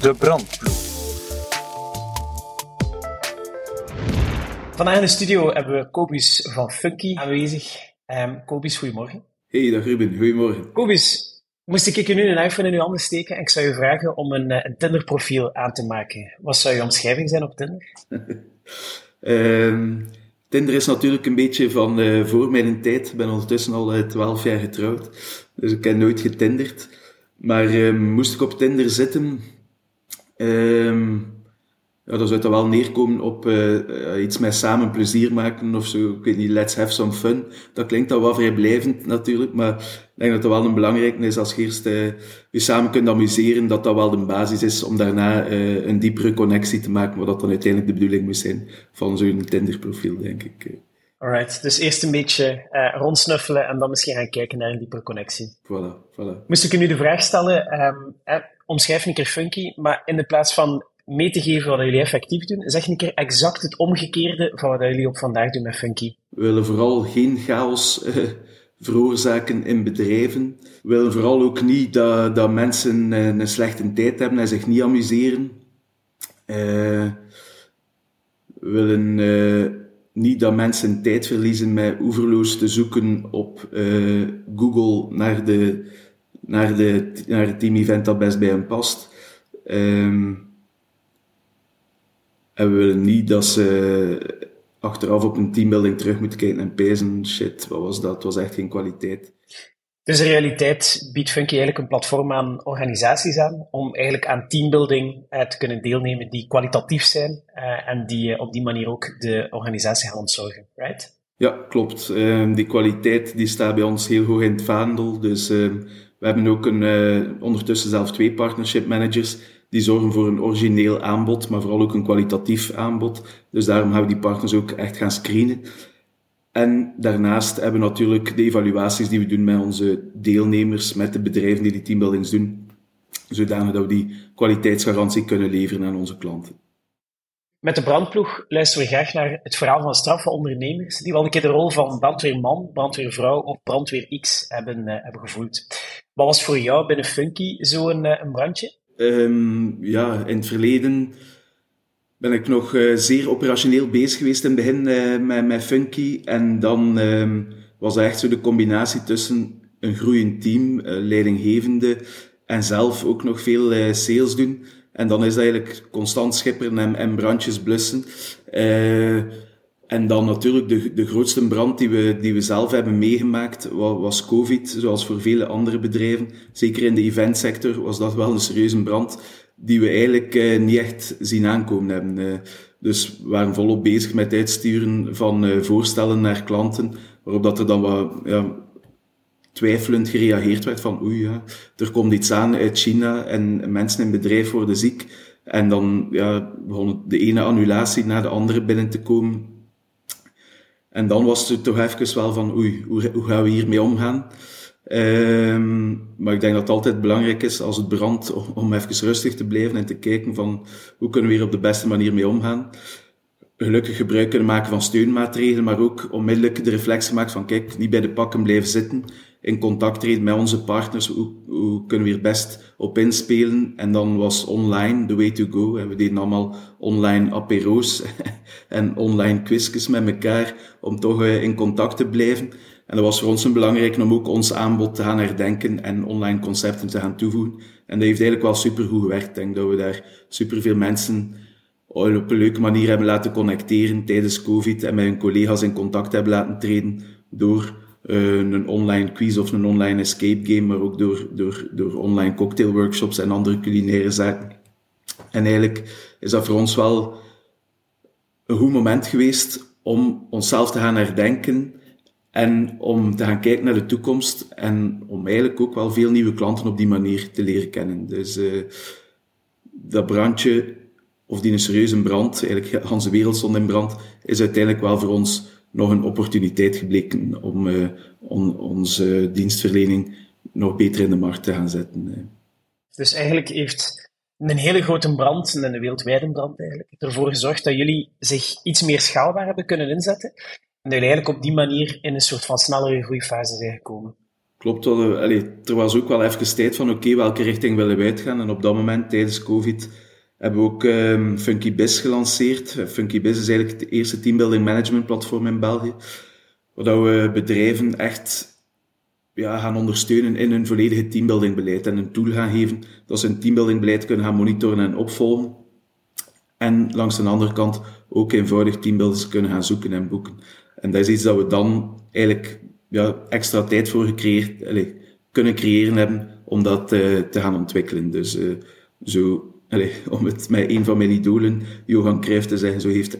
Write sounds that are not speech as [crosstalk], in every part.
De brandploeg. Vandaag in de studio hebben we Kobus van Funky aanwezig. Um, Kobus, goedemorgen. Hey, dag Ruben, goedemorgen. Kobus, moest ik je nu een iPhone in je handen steken en ik zou je vragen om een, eh, een Tinder-profiel aan te maken. Wat zou je omschrijving zijn op Tinder? um, [laughs] Tinder is natuurlijk een beetje van uh, voor mijn tijd. Ik ben ondertussen al uh, 12 jaar getrouwd, dus ik heb nooit getinderd. Maar um, moest ik op Tinder zitten, um, ja, dan zou dat wel neerkomen op uh, iets met samen plezier maken of zo. Ik weet niet, let's have some fun. Dat klinkt al wel vrijblijvend natuurlijk, maar ik denk dat dat wel een belangrijke is als je eerst uh, je samen kunt amuseren, dat dat wel de basis is om daarna uh, een diepere connectie te maken, wat dat dan uiteindelijk de bedoeling moet zijn van zo'n Tinder-profiel, denk ik. Alright, dus eerst een beetje uh, rondsnuffelen en dan misschien gaan kijken naar een diepere connectie. Voilà, voilà. Moest ik u nu de vraag stellen, um, eh, omschrijf een keer funky, maar in de plaats van mee te geven wat jullie effectief doen, zeg een keer exact het omgekeerde van wat jullie op vandaag doen met funky. We willen vooral geen chaos uh, veroorzaken in bedrijven. We willen vooral ook niet dat, dat mensen uh, een slechte tijd hebben en zich niet amuseren. we willen niet dat mensen tijd verliezen met oeverloos te zoeken op uh, Google naar, de, naar, de, naar het team-event dat best bij hen past. Um, en we willen niet dat ze achteraf op een teambuilding terug moeten kijken en pezen, shit, wat was dat? Het was echt geen kwaliteit. Dus in realiteit biedt Funky eigenlijk een platform aan organisaties aan om eigenlijk aan teambuilding uh, te kunnen deelnemen die kwalitatief zijn uh, en die uh, op die manier ook de organisatie gaan ontzorgen, right? Ja, klopt. Ehm, die kwaliteit die staat bij ons heel hoog in het vaandel. Dus ehm, we hebben ook een, ondertussen zelf twee partnership managers die zorgen voor een origineel aanbod, maar vooral ook een kwalitatief aanbod. Dus daarom gaan we die partners ook echt gaan screenen. En daarnaast hebben we natuurlijk de evaluaties die we doen met onze deelnemers, met de bedrijven die die teambuildings doen, zodanig dat we die kwaliteitsgarantie kunnen leveren aan onze klanten. Met de brandploeg luisteren we graag naar het verhaal van straffe ondernemers die wel een keer de rol van brandweerman, brandweervrouw of brandweer X hebben, uh, hebben gevoeld. Wat was voor jou binnen Funky zo'n uh, een brandje? Um, ja, in het verleden ben ik nog uh, zeer operationeel bezig geweest in het begin met, met Funky. En dan um, was echt zo de combinatie tussen een groeiend team, leidinggevende en zelf ook nog veel sales doen. En dan is dat eigenlijk constant schipperen en, en brandjes blussen. en dan natuurlijk de, de grootste brand die we, die we zelf hebben meegemaakt was, COVID, zoals voor vele andere bedrijven. Zeker in de eventsector was dat wel een serieuze brand die we eigenlijk uh, niet echt zien aankomen hebben. Uh, dus we waren volop bezig met het uitsturen van voorstellen naar klanten, waarop dat er dan wat ja, twijfelend gereageerd werd van oei, ja, er komt iets aan uit China en mensen in bedrijf worden ziek. En dan ja, begon de ene annulatie na de andere binnen te komen. En dan was het toch even wel van oei, hoe, hoe gaan we hiermee omgaan? Um, maar ik denk dat het altijd belangrijk is als het brandt om even rustig te blijven en te kijken van hoe kunnen we hier op de beste manier mee omgaan. Gelukkig gebruik kunnen maken van steunmaatregelen, maar ook onmiddellijk de reflex gemaakt van kijk, niet bij de pakken blijven zitten, in contact treden met onze partners, hoe, hoe kunnen we hier best op inspelen. En dan was online the way to go. En we deden allemaal online apero's [laughs] en online quizjes met elkaar om toch eh, in contact te blijven. En dat was voor ons een belangrijk om ook ons aanbod te gaan herdenken en online concepten te gaan toevoegen. En dat heeft eigenlijk wel supergoed gewerkt. Ik denk dat we daar superveel mensen op een leuke manier hebben laten connecteren tijdens COVID en met hun collega's in contact hebben laten treden door een online quiz of een online escape game, maar ook door, door, door online cocktailworkshops en andere culinaire zaken. En eigenlijk is dat voor ons wel een goed moment geweest om onszelf te gaan herdenken en om te gaan kijken naar de toekomst en om eigenlijk ook wel veel nieuwe klanten op die manier te leren kennen. Dus uh, dat brandje, of die een serieuze brand, eigenlijk [laughs] onze wereld stond in brand, is uiteindelijk wel voor ons nog een opportuniteit gebleken om, uh, om onze dienstverlening nog beter in de markt te gaan zetten. Dus eigenlijk heeft een hele grote brand, een wereldwijde brand eigenlijk, ervoor gezorgd dat jullie zich iets meer schaalbaar hebben kunnen inzetten en dat jullie eigenlijk op die manier in een soort van snellere groeifase zijn gekomen. klopt wel. Allee, er was ook wel even tijd van, oké, welke richting willen we uitgaan? En op dat moment, tijdens COVID, hebben we ook um, Funky Biz gelanceerd. Funky Biz is eigenlijk het eerste teambuilding management platform in België. Waar we bedrijven echt ja, gaan ondersteunen in hun volledige teambuildingbeleid en een tool gaan geven dat ze hun teambuildingbeleid kunnen gaan monitoren en opvolgen. En langs de andere kant ook eenvoudig teambuilders kunnen gaan zoeken en boeken. En dat is iets dat we dan eigenlijk ja, extra tijd voor gecreëerd, kunnen creëren hebben om dat uh, te gaan ontwikkelen. Dus uh, zo, allez, om het met een van mijn idolen, Johan Cruijff, te zeggen, zo heeft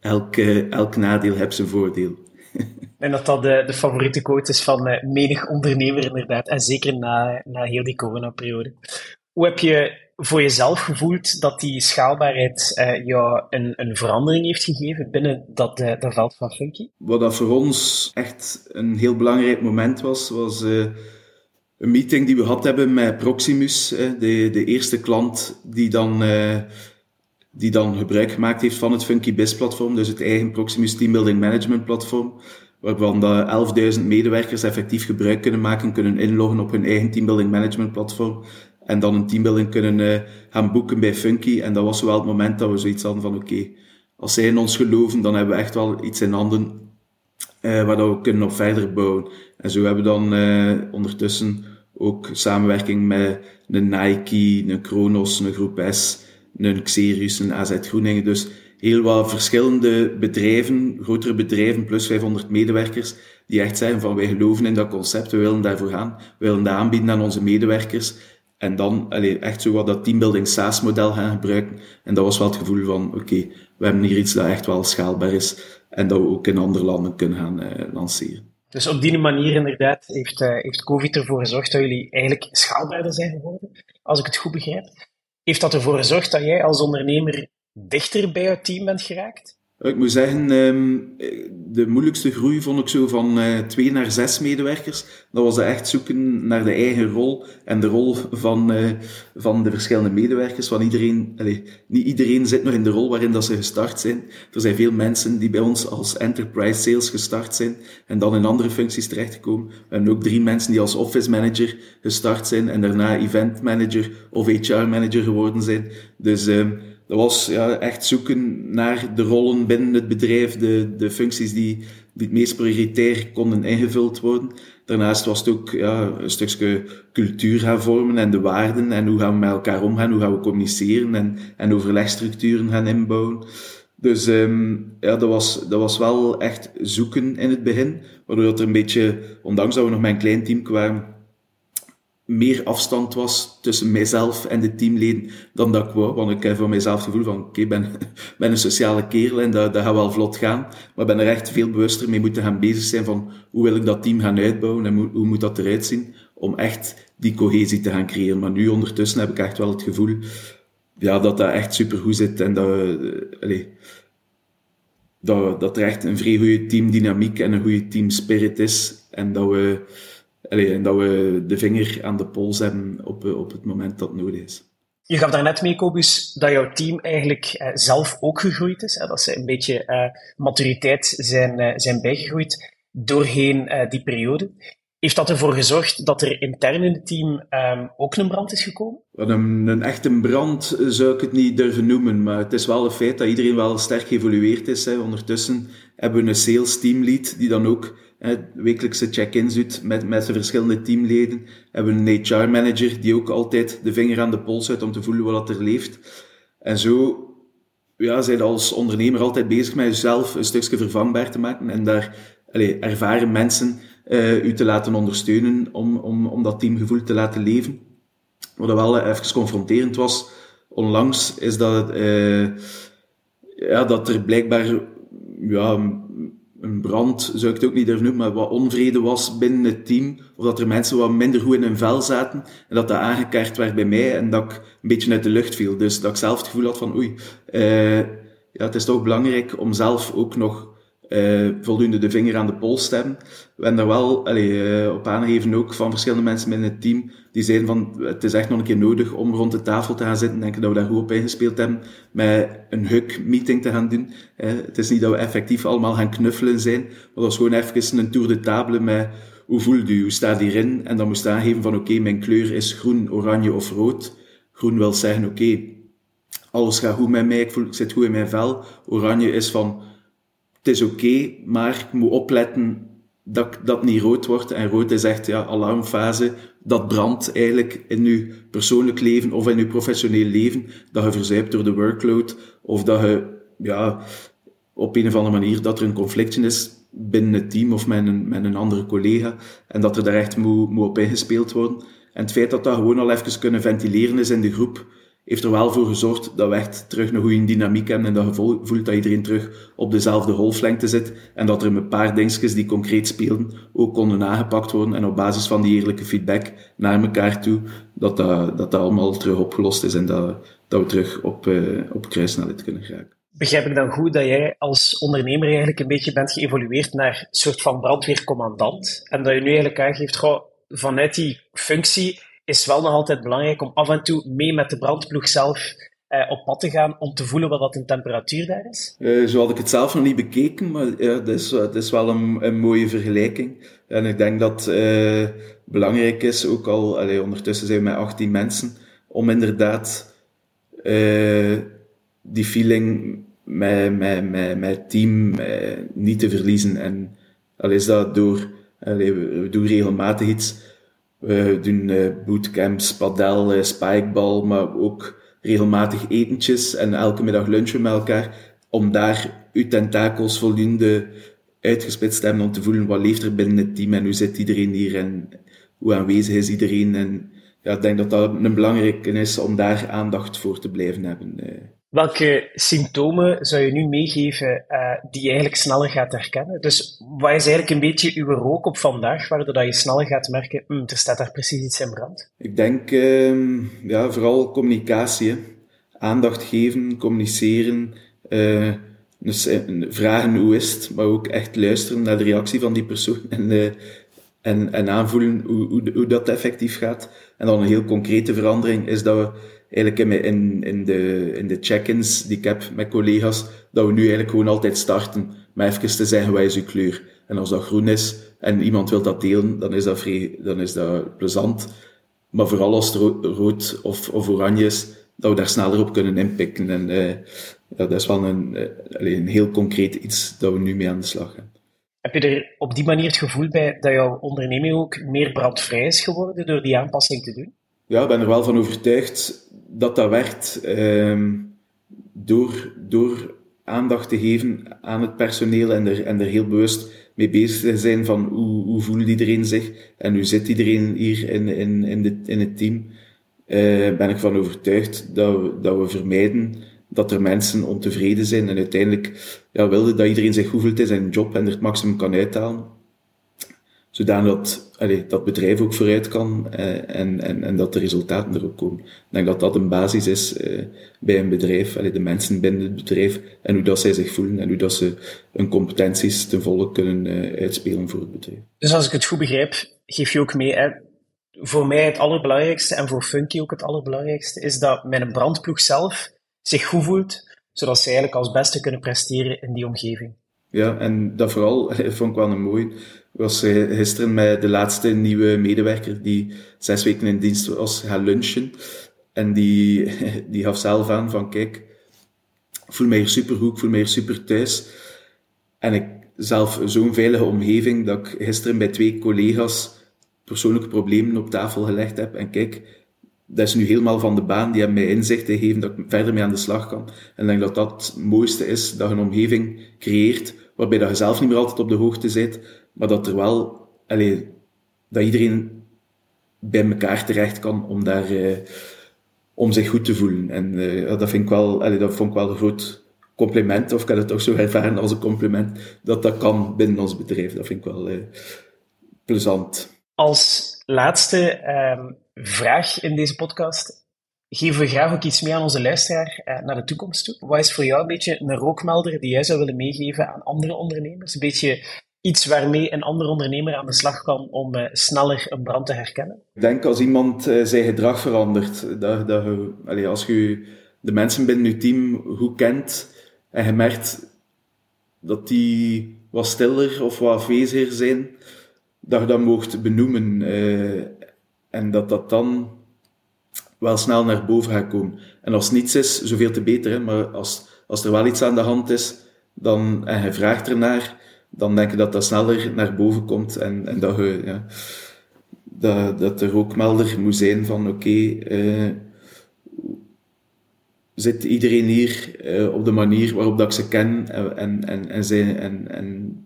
elk, elk nadeel heb zijn voordeel. [laughs] En dat dat de, de favoriete quote is van uh, menig ondernemer inderdaad. En zeker na, na heel die coronaperiode. Hoe heb je voor jezelf gevoeld dat die schaalbaarheid uh, jou een, een verandering heeft gegeven binnen dat, uh, dat veld van Funky? Wat dat voor ons echt een heel belangrijk moment was, was uh, een meeting die we gehad hebben met Proximus, de, de eerste klant die dan, die dan gebruik gemaakt heeft van het Funky Biz platform, dus het eigen Proximus Teambuilding Management platform waarvan de 11.000 medewerkers effectief gebruik kunnen maken, kunnen inloggen op hun eigen teambuilding management platform en dan een teambuilding kunnen uh, gaan boeken bij Funky. En dat was wel het moment dat we zoiets hadden van oké, als zij in ons geloven, dan hebben we echt wel iets in handen uh, waar we kunnen op verder bouwen. En zo hebben we dan uh, ondertussen ook samenwerking met een Nike, een Kronos, een Groep S, een Xerius, een AZ Groeningen. Dus heel wat verschillende bedrijven, grotere bedrijven, plus 500 medewerkers, die echt zeggen van wij geloven in dat concept, we willen daarvoor gaan, we willen dat aanbieden aan onze medewerkers. En dan allee, echt zo wat dat teambuilding SaaS-model gaan gebruiken. En dat was wel het gevoel van, oké, we hebben hier iets dat echt wel schaalbaar is en dat we ook in andere landen kunnen gaan uh, lanceren. Dus op die manier inderdaad heeft, uh, heeft COVID ervoor gezorgd dat jullie eigenlijk schaalbaarder zijn geworden, als ik het goed begrijp. Heeft dat ervoor gezorgd dat jij als ondernemer dichter bij jouw team bent geraakt? Ik moet zeggen, ehm, de moeilijkste groei vond ik zo van uh, twee naar zes medewerkers. Dat was echt zoeken naar de eigen rol en de rol van, uh, van de verschillende medewerkers. Want iedereen, allez, niet iedereen zit nog in de rol waarin dat ze gestart zijn. Er zijn veel mensen die bij ons als enterprise sales gestart zijn en dan in andere functies terechtgekomen. We hebben ook drie mensen die als office manager gestart zijn en daarna event manager of HR manager geworden zijn. Dus um, dat was ja, echt zoeken naar de rollen binnen het bedrijf, de, de functies die, die het meest prioritair konden ingevuld worden. Daarnaast was het ook ja, een stukje cultuur gaan vormen en de waarden en hoe gaan we met elkaar omgaan, hoe gaan we communiceren en, en overlegstructuren gaan inbouwen. Dus um, ja, dat was, dat was wel echt zoeken in het begin, waardoor dat er een beetje, ondanks dat we nog met een klein team kwamen, meer afstand was tussen mijzelf en de teamleden dan dat ik wou. Want ik heb voor mijzelf het gevoel van, oké, ik ben, [laughs] ben een sociale kerel en dat, dat gaat wel vlot gaan. Maar ben er echt veel bewuster mee moeten gaan bezig zijn van, hoe wil ik dat team gaan uitbouwen en hoe, moet dat eruit zien om echt die cohesie te gaan creëren. Maar nu ondertussen heb ik echt wel het gevoel ja, dat dat echt supergoed zit en dat, allez, dat, dat er echt een vrij goede teamdynamiek en een goede teamspirit is. En dat we En dat we de vinger aan de pols hebben op, op het moment dat nodig is. Je gaf daarnet mee, Kobus, dat jouw team eigenlijk eh, zelf ook gegroeid is. Dat ze een beetje uh, maturiteit zijn, zijn bijgegroeid doorheen die periode. Heeft dat ervoor gezorgd dat er intern in het team um, ook een brand is gekomen? Een, een echte brand zou ik het niet durven noemen, maar het is wel een feit dat iedereen wel sterk geëvolueerd is. Hè. Ondertussen hebben we een sales teamlead die dan ook hè, wekelijkse check-ins doet met, met de verschillende teamleden. We hebben een HR-manager die ook altijd de vinger aan de pols houdt om te voelen wat er leeft. En zo ja, zijn als ondernemer altijd bezig met jezelf een stukje vervangbaar te maken en daar allez, ervaren mensen u te laten ondersteunen om, om, om dat teamgevoel te laten leven. Wat wel even confronterend was onlangs, is dat, uh, ja, dat er blijkbaar ja, een brand, zou ik het ook niet durven noemen, maar wat onvrede was binnen het team. Of dat er mensen wat minder goed in hun vel zaten. En dat dat aangekaart werd bij mij en dat ik een beetje uit de lucht viel. Dus dat ik zelf het gevoel had van oei, ja, het is toch belangrijk om zelf ook nog uh, voldoende de vinger aan de pols hebben. We hebben daar wel allee, uh, op aangegeven ook van verschillende mensen binnen het team, die zeiden van, het is echt nog een keer nodig om rond de tafel te gaan zitten. Denken dat we daar goed op ingespeeld hebben, met een huk-meeting te gaan doen. Het is niet dat we effectief allemaal gaan knuffelen zijn, maar dat was gewoon even een tour de table met hoe voelt u, hoe staat hierin? En dan moest aangeven van oké, mijn kleur is groen, oranje of rood. Groen wil zeggen oké, alles gaat goed met mij, ik, voel, ik zit goed in mijn vel. Oranje is van het is oké, maar ik moet opletten dat dat niet rood wordt. En rood is echt ja, alarmfase. Dat brandt eigenlijk in je persoonlijk leven of in je professioneel leven. Dat je verzuipt door de workload. Of dat je ja, op een of andere manier dat er een conflictje is binnen het team of met een, met een andere collega. En dat er daar echt moet, moet op ingespeeld worden. En het feit dat dat gewoon al even kunnen ventileren is in de groep, heeft er wel voor gezorgd dat we echt terug een goede dynamiek hebben en dat je voelt dat iedereen terug op dezelfde golflengte zit en dat er een paar dingetjes die concreet speelden ook konden aangepakt worden en op basis van die eerlijke feedback naar elkaar toe, dat dat, dat, dat allemaal terug opgelost is en dat, dat we terug op, uh, op kruissnelheid kunnen geraken. Begrijp ik dan goed dat jij als ondernemer eigenlijk een beetje bent geëvolueerd naar een soort van brandweercommandant en dat je nu eigenlijk aangeeft, goh, vanuit die functie is wel nog altijd belangrijk om af en toe mee met de brandploeg zelf eh, op pad te gaan om te voelen wat een temperatuur daar is? Uh, zo had ik het zelf nog niet bekeken, maar ja, dat is, is wel een, mooie vergelijking. En ik denk dat uh, belangrijk is, ook al allee, ondertussen zijn we met 18 mensen, om inderdaad uh, die feeling met, met, met, met het team niet te verliezen. En al is dat door, allee, we doen regelmatig iets we doen uh, bootcamps, padel, uh, spikebal, maar ook regelmatig etentjes en elke middag lunchen met elkaar. Om daar uw tentakels voldoende uitgespitst te hebben om te voelen wat leeft er binnen het team en hoe zit iedereen hier en hoe aanwezig is iedereen. En ja, ik denk dat dat een belangrijke is om daar aandacht voor te blijven hebben. Welke symptomen zou je nu meegeven uh, die je eigenlijk sneller gaat herkennen? Dus wat is eigenlijk een beetje uw rook op vandaag, waardoor dat je sneller gaat merken, hm, er staat daar precies iets in brand? Ik denk uh, ja, vooral communicatie. Aandacht geven, communiceren, uh, dus, vragen hoe is het, maar ook echt luisteren naar de reactie van die persoon [laughs] en, en, en aanvoelen hoe, hoe, hoe dat effectief gaat. En dan een heel concrete verandering is dat we eigenlijk in, in, de, in de check-ins die ik heb met collega's, dat we nu eigenlijk gewoon altijd starten met even te zeggen, wat is uw kleur? En als dat groen is en iemand wil dat delen, dan is dat, vrij, dan is dat plezant. Maar vooral als het rood of, of oranje is, dat we daar sneller op kunnen inpikken. En ja, dat is wel een, uh, een heel concreet iets dat we nu mee aan de slag gaan. Heb je er op die manier het gevoel bij dat jouw onderneming ook meer brandvrij is geworden door die aanpassing te doen? Ja, ben er wel van overtuigd dat dat werkt ehm, door, door aandacht te geven aan het personeel en er, en er heel bewust mee bezig te zijn van hoe, hoe voelt iedereen zich en hoe zit iedereen hier in, in, in, de, in het team, uh, ben ik van overtuigd dat we, dat we vermijden dat er mensen ontevreden zijn en uiteindelijk ja, wilden dat iedereen zich goed voelt in zijn job en er het maximum kan uithalen zodanig dat allee, dat bedrijf ook vooruit kan eh, en, en, en dat de resultaten er ook komen. Ik denk dat dat een basis is eh, bij een bedrijf, allee, de mensen binnen het bedrijf en hoe dat zij zich voelen en hoe dat ze hun competenties ten volle kunnen uh, uitspelen voor het bedrijf. Dus als ik het goed begrijp, geef je ook mee, hè, voor mij het allerbelangrijkste en voor Funky ook het allerbelangrijkste, is dat mijn brandploeg zelf zich goed voelt, zodat ze eigenlijk als beste kunnen presteren in die omgeving. Ja, en dat vooral [laughs] vond ik wel een mooi was gisteren met de laatste nieuwe medewerker die zes weken in dienst was gaan lunchen. En die, [laughs] die gaf zelf aan van kijk, ik voel mij hier supergoed, ik voel mij hier super thuis. En ik zelf zo'n veilige omgeving dat ik gisteren bij twee collega's persoonlijke problemen op tafel gelegd heb. En kijk, dat is nu helemaal van de baan. Die hebben mij inzichten gegeven dat ik verder mee aan de slag kan. En ik denk dat dat het mooiste is, dat je een omgeving creëert waarbij dat je zelf niet meer altijd op de hoogte zit, maar dat er wel, allee, dat iedereen bij elkaar terecht kan om daar, uh, om zich goed te voelen. En uh, dat vind ik wel, allee, dat vond ik wel een groot compliment, of ik heb het toch zo ervaren als een compliment, dat dat kan binnen ons bedrijf. Dat vind ik wel uh, plezant. Als laatste um, vraag in deze podcast geven we graag ook iets mee aan onze luisteraar eh, naar de toekomst toe. Wat is voor jou een beetje een rookmelder die jij zou willen meegeven aan andere ondernemers? Een beetje iets waarmee een andere ondernemer aan de slag kan om uh, sneller een brand te herkennen? Ik denk als iemand uh, zijn gedrag verandert, dat, dat allez, als je de mensen binnen je team goed kent en je merkt dat die wat stiller of wat afweziger zijn, dat je dat mocht benoemen. en dat dat dan wel snel naar boven gaat komen. En als niets is, zoveel te beter. Hè? Maar als, als er wel iets aan de hand is, dan, en je vraagt ernaar, dan denk je dat dat sneller naar boven komt en, en dat, je, ja, dat, dat er ook melder moet zijn van oké, uh, zit iedereen hier uh, op de manier waarop dat ik ze ken en, en, en, zijn, en, en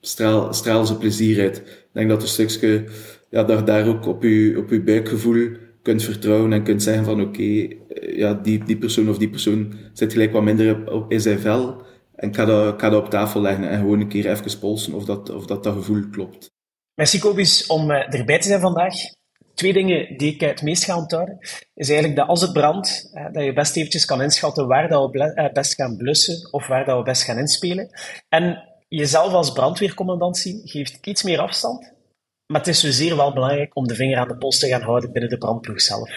straal, straal ze plezier uit. Ik denk dat een stukje, ja, dat daar ook op je, op je buikgevoel kunt vertrouwen en kunt zeggen van oké, eh, ja, die, die persoon of die persoon zit gelijk wat minder op, in zijn vel. En ik ga, dat, op tafel leggen en gewoon een keer even polsen of dat of dat, dat gevoel klopt. Merci Kobus om uh, erbij te zijn vandaag. Twee dingen die ik het meest ga onthouden, is eigenlijk dat als het brandt, uh, dat je best eventjes kan inschatten waar dat we best gaan blussen of waar dat we best gaan inspelen. En jezelf als brandweercommandant geeft iets meer afstand, maar het is zeer wel belangrijk om de vinger aan de pols te gaan houden binnen de brandploeg zelf.